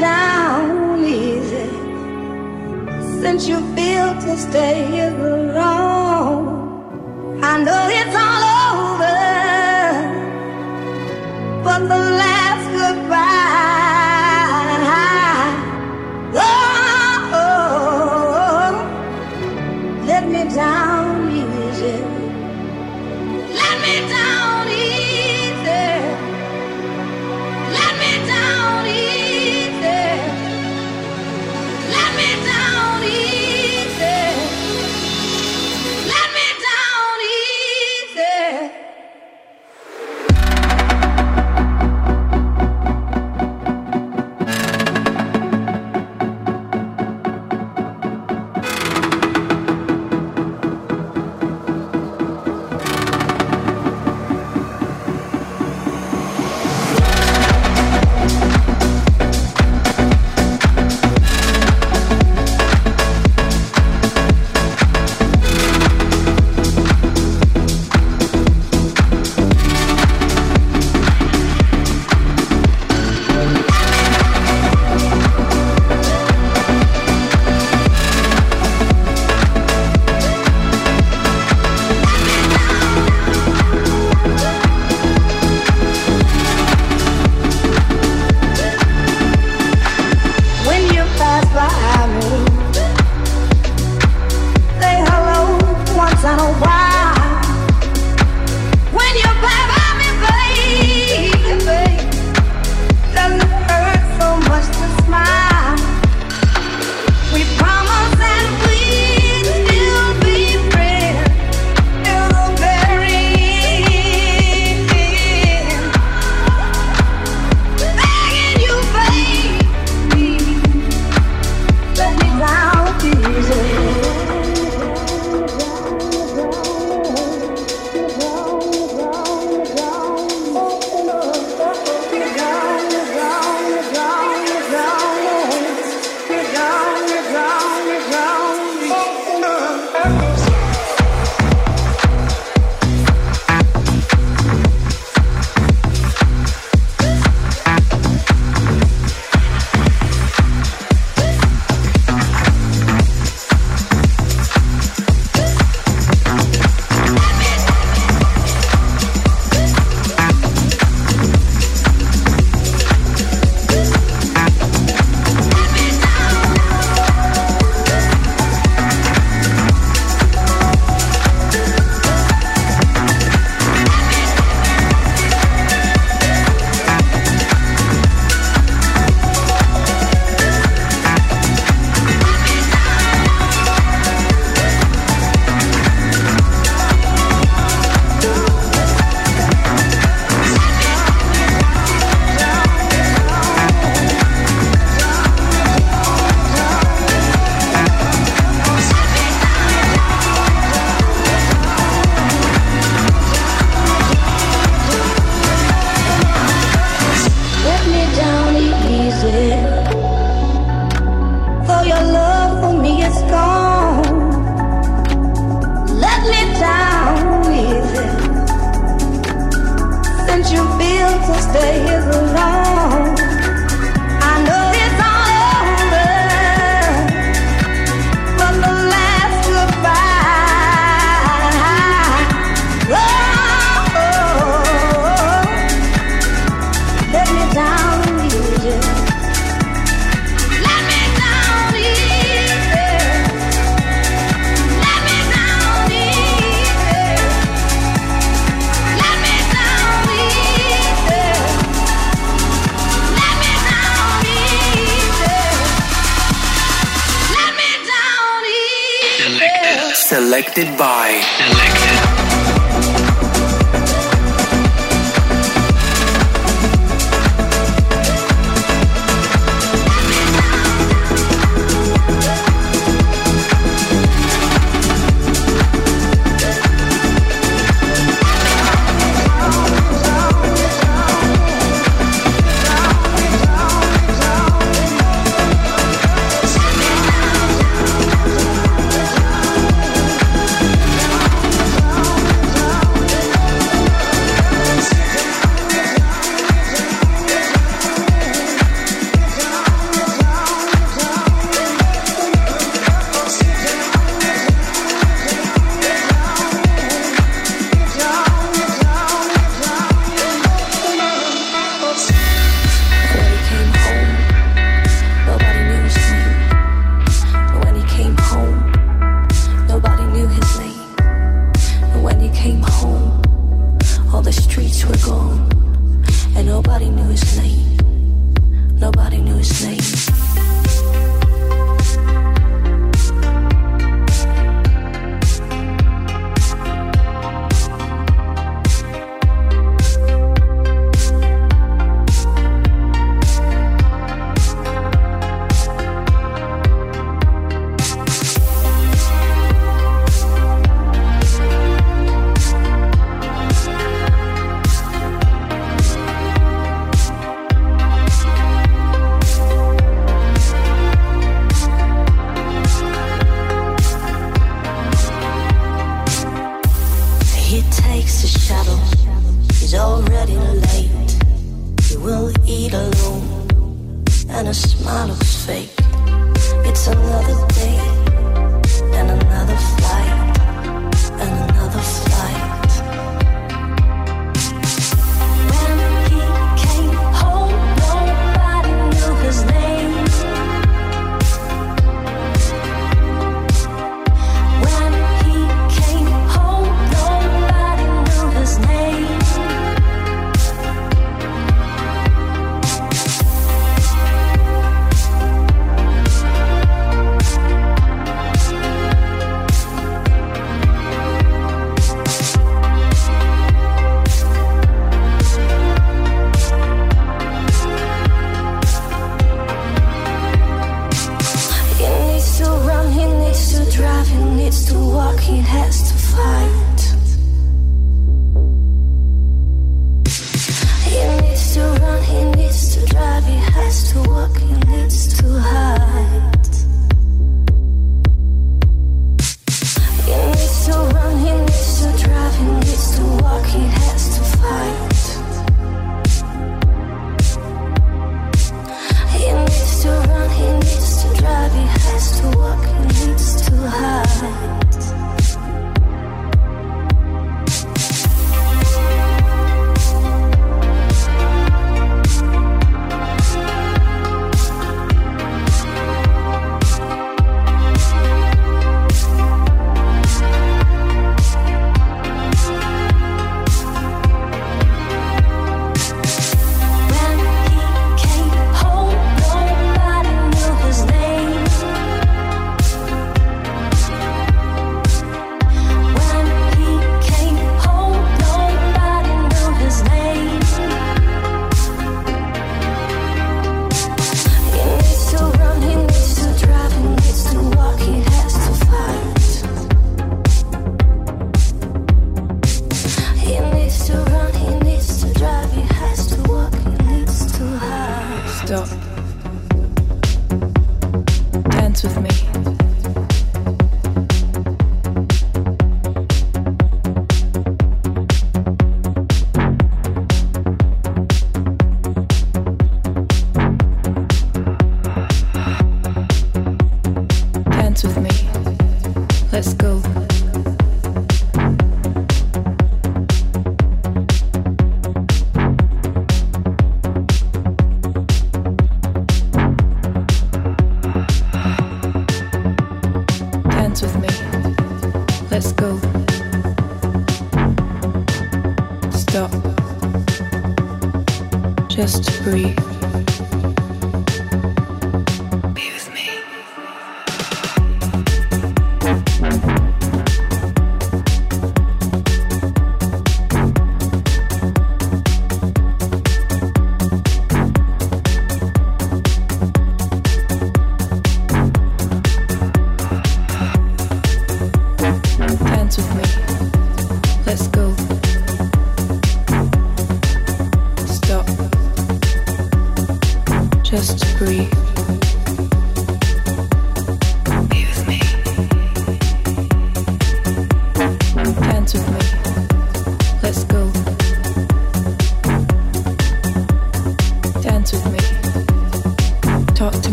Down easy. Since you feel to stay here alone. I know it's all over. But the last by. Selected.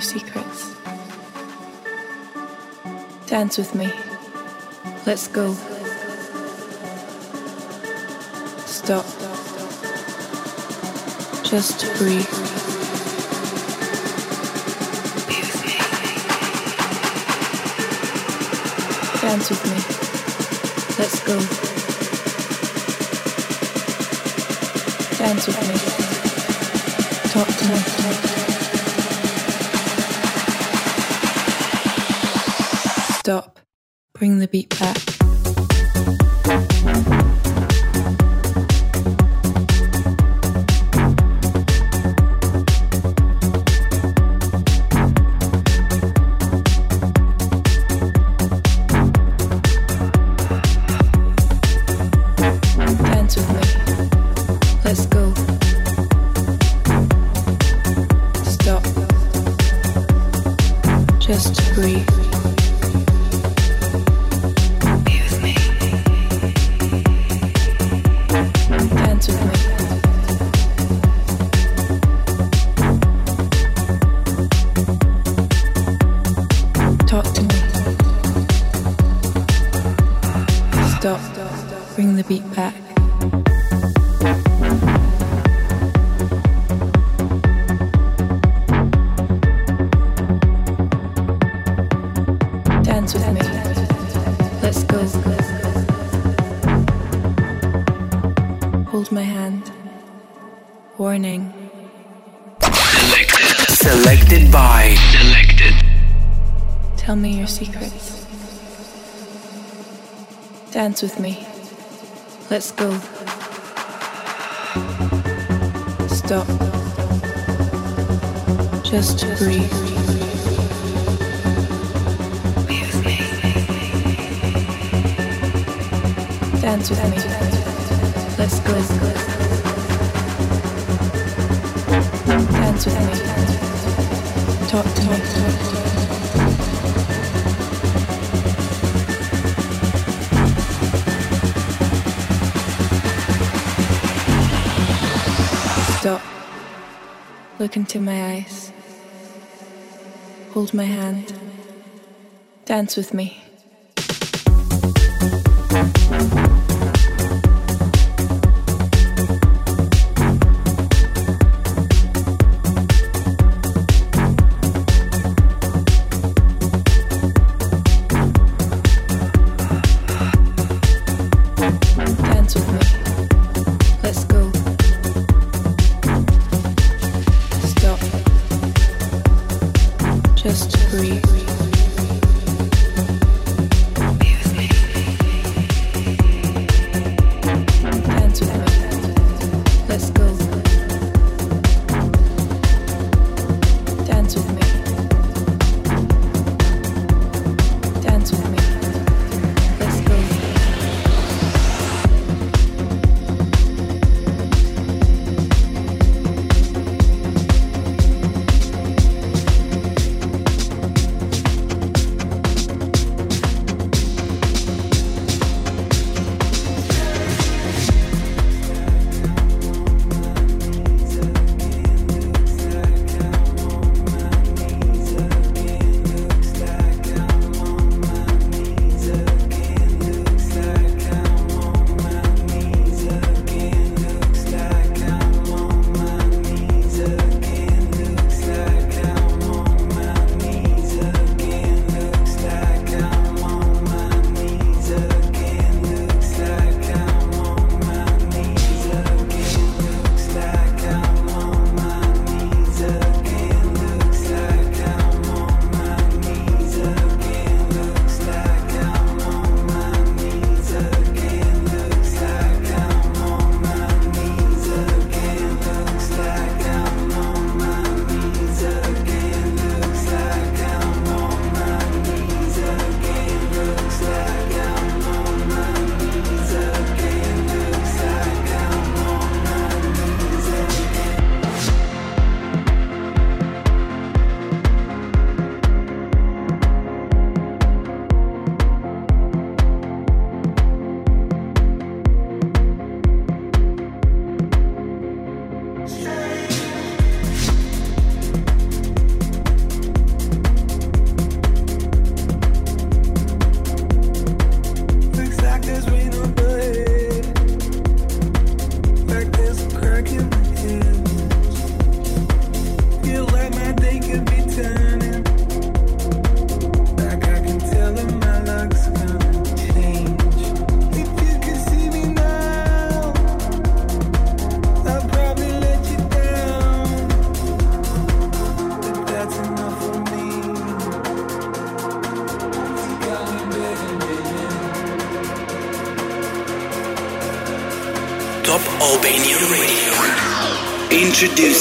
Secrets. Dance with me. Let's go. Stop. Just breathe. Dance with me. Let's go. Dance with me. Talk to me. Bring the beat back. With me. Let's go. Stop. Just breathe. Dance with me. Let's go. Dance with me. Talk to me. Stop. Look into my eyes. Hold my hand. Dance with me.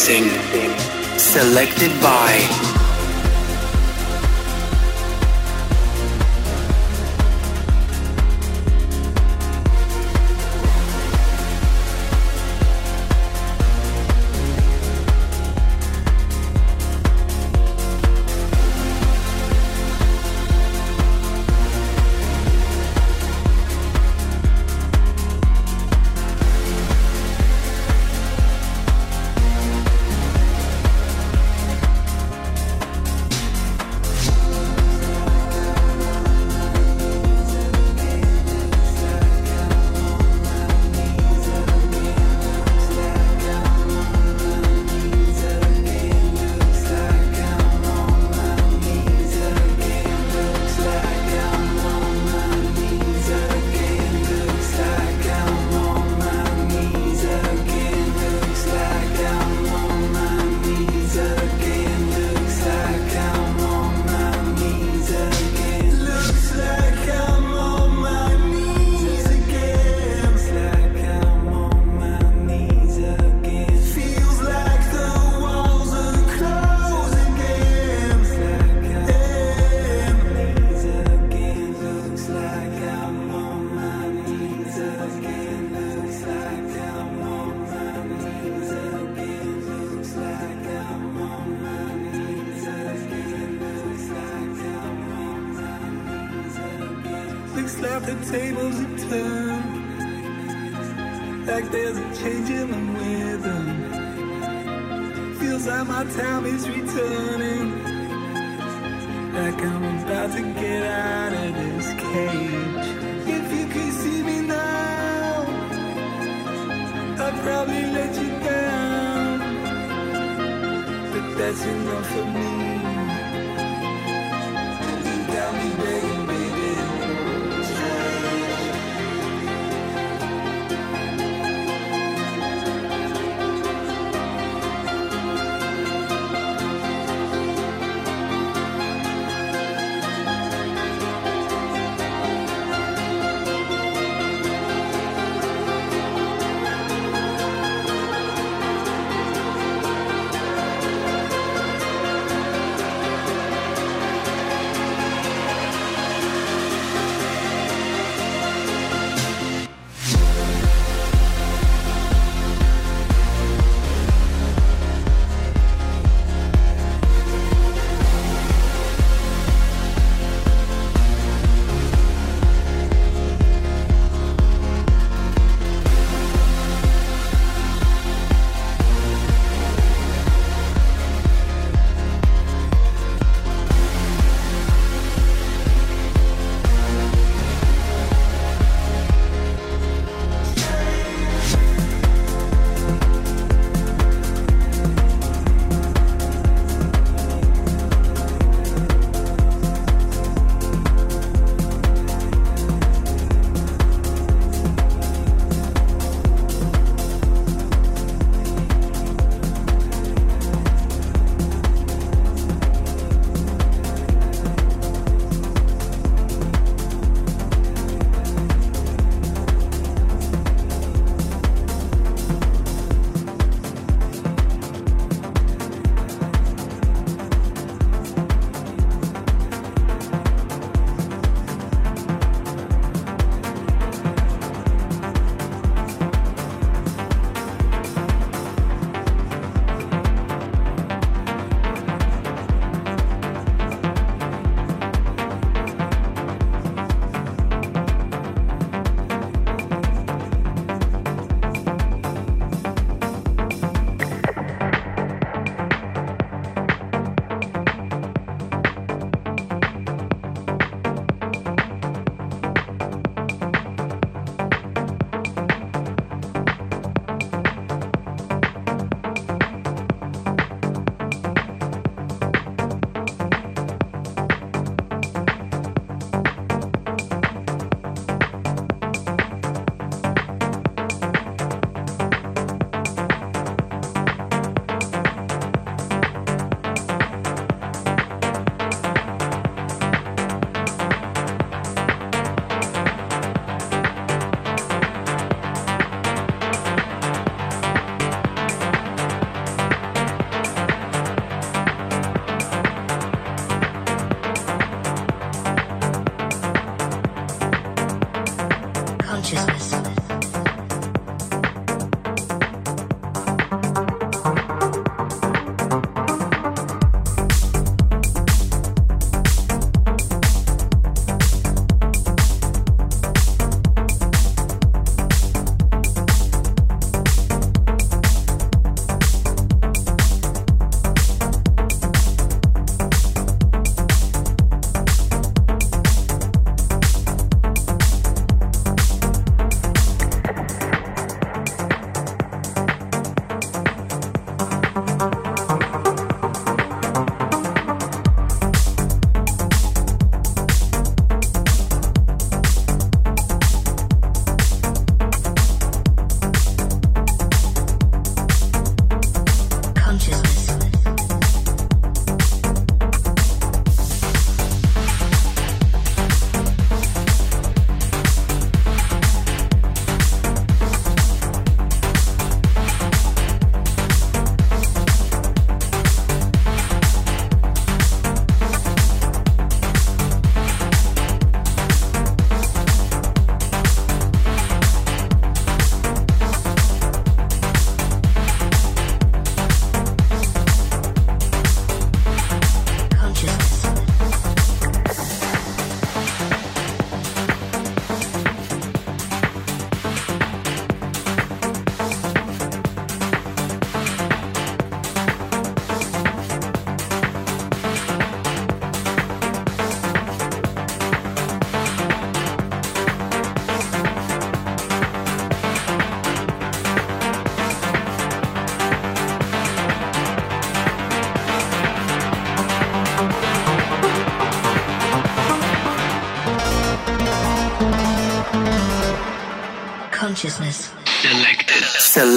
Introducing Selected by like there's a change in the rhythm. Feels like my time is returning. Like I'm about to get out of this cage. If you could see me now, I'd probably let you down. But that's enough for me. Tell me, baby.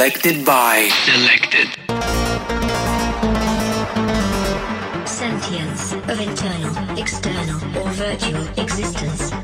Selected by. Selected. Sentience of internal, external, or virtual existence.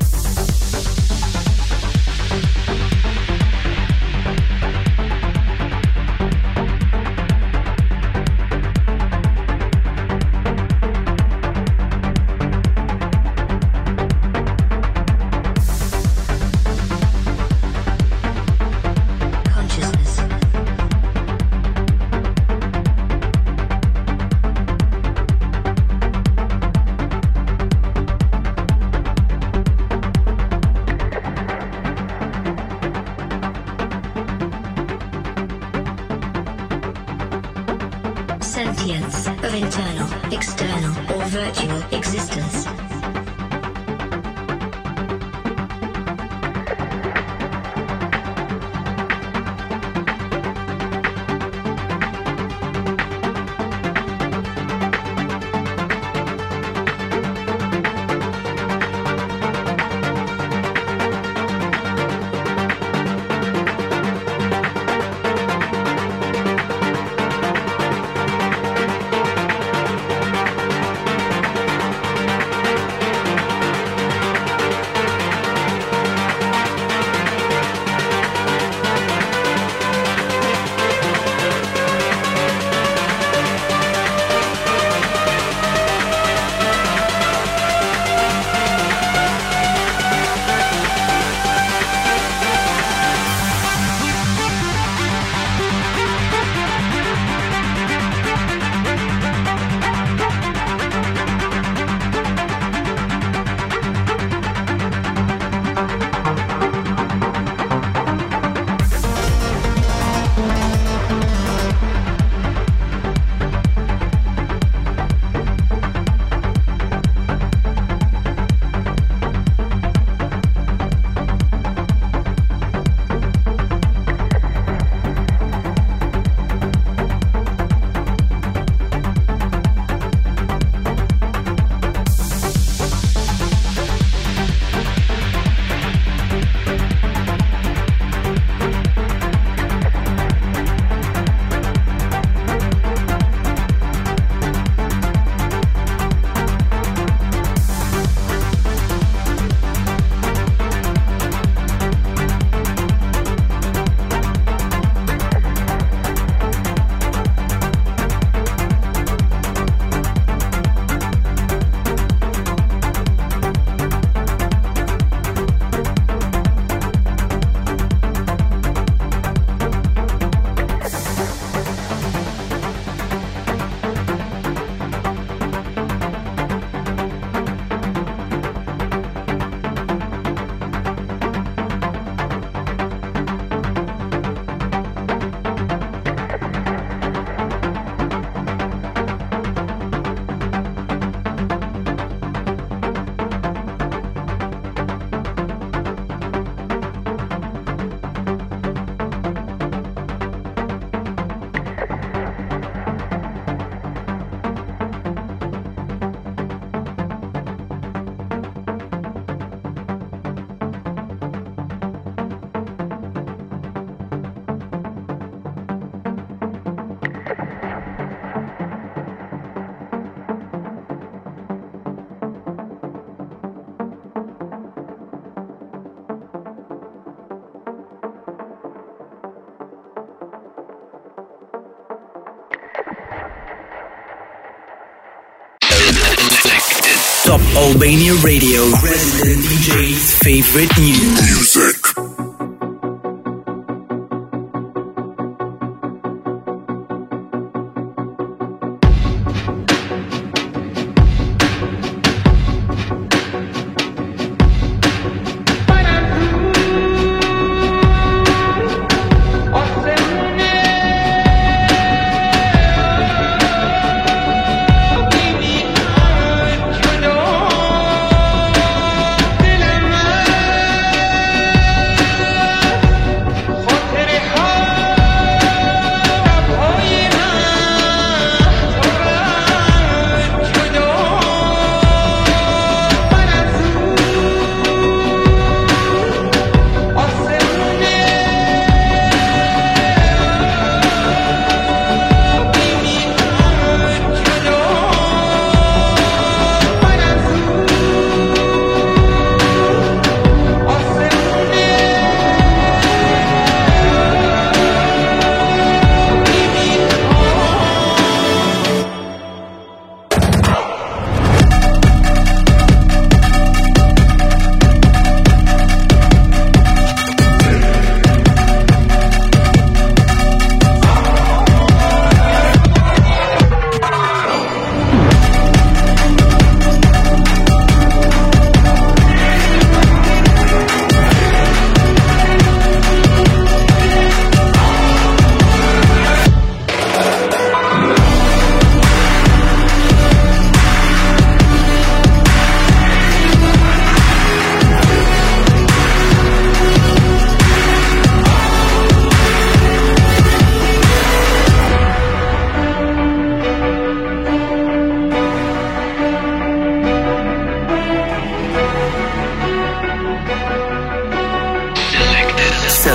Albania Radio. Resident DJ's favorite news.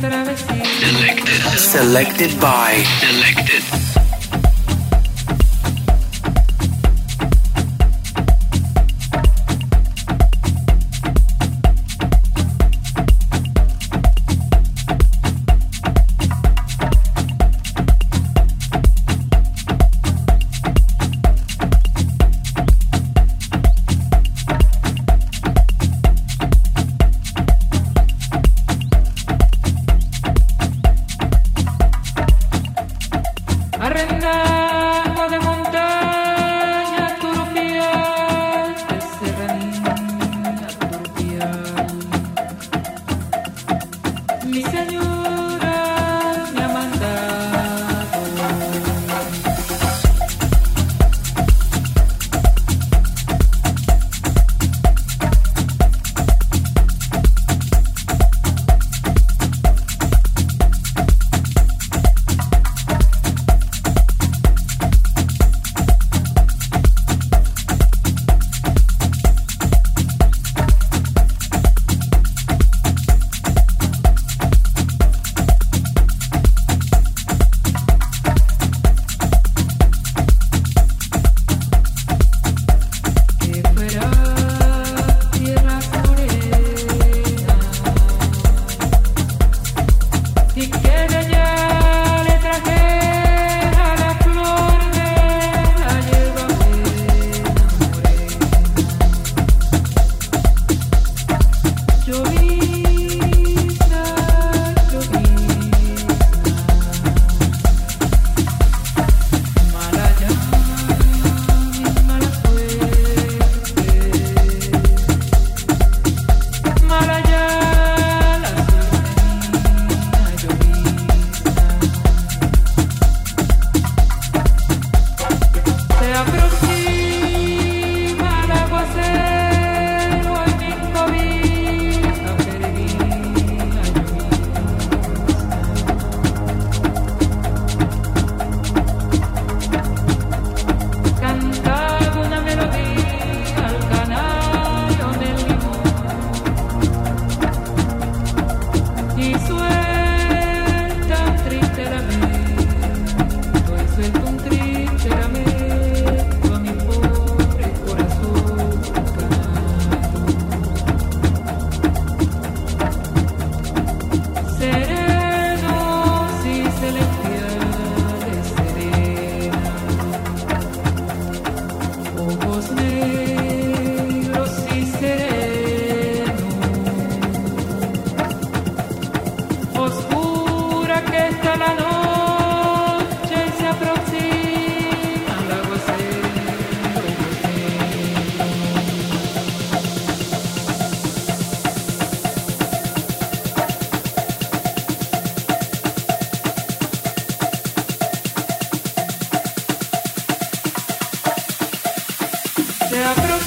Siempre en travesía. Selected by. Selected. me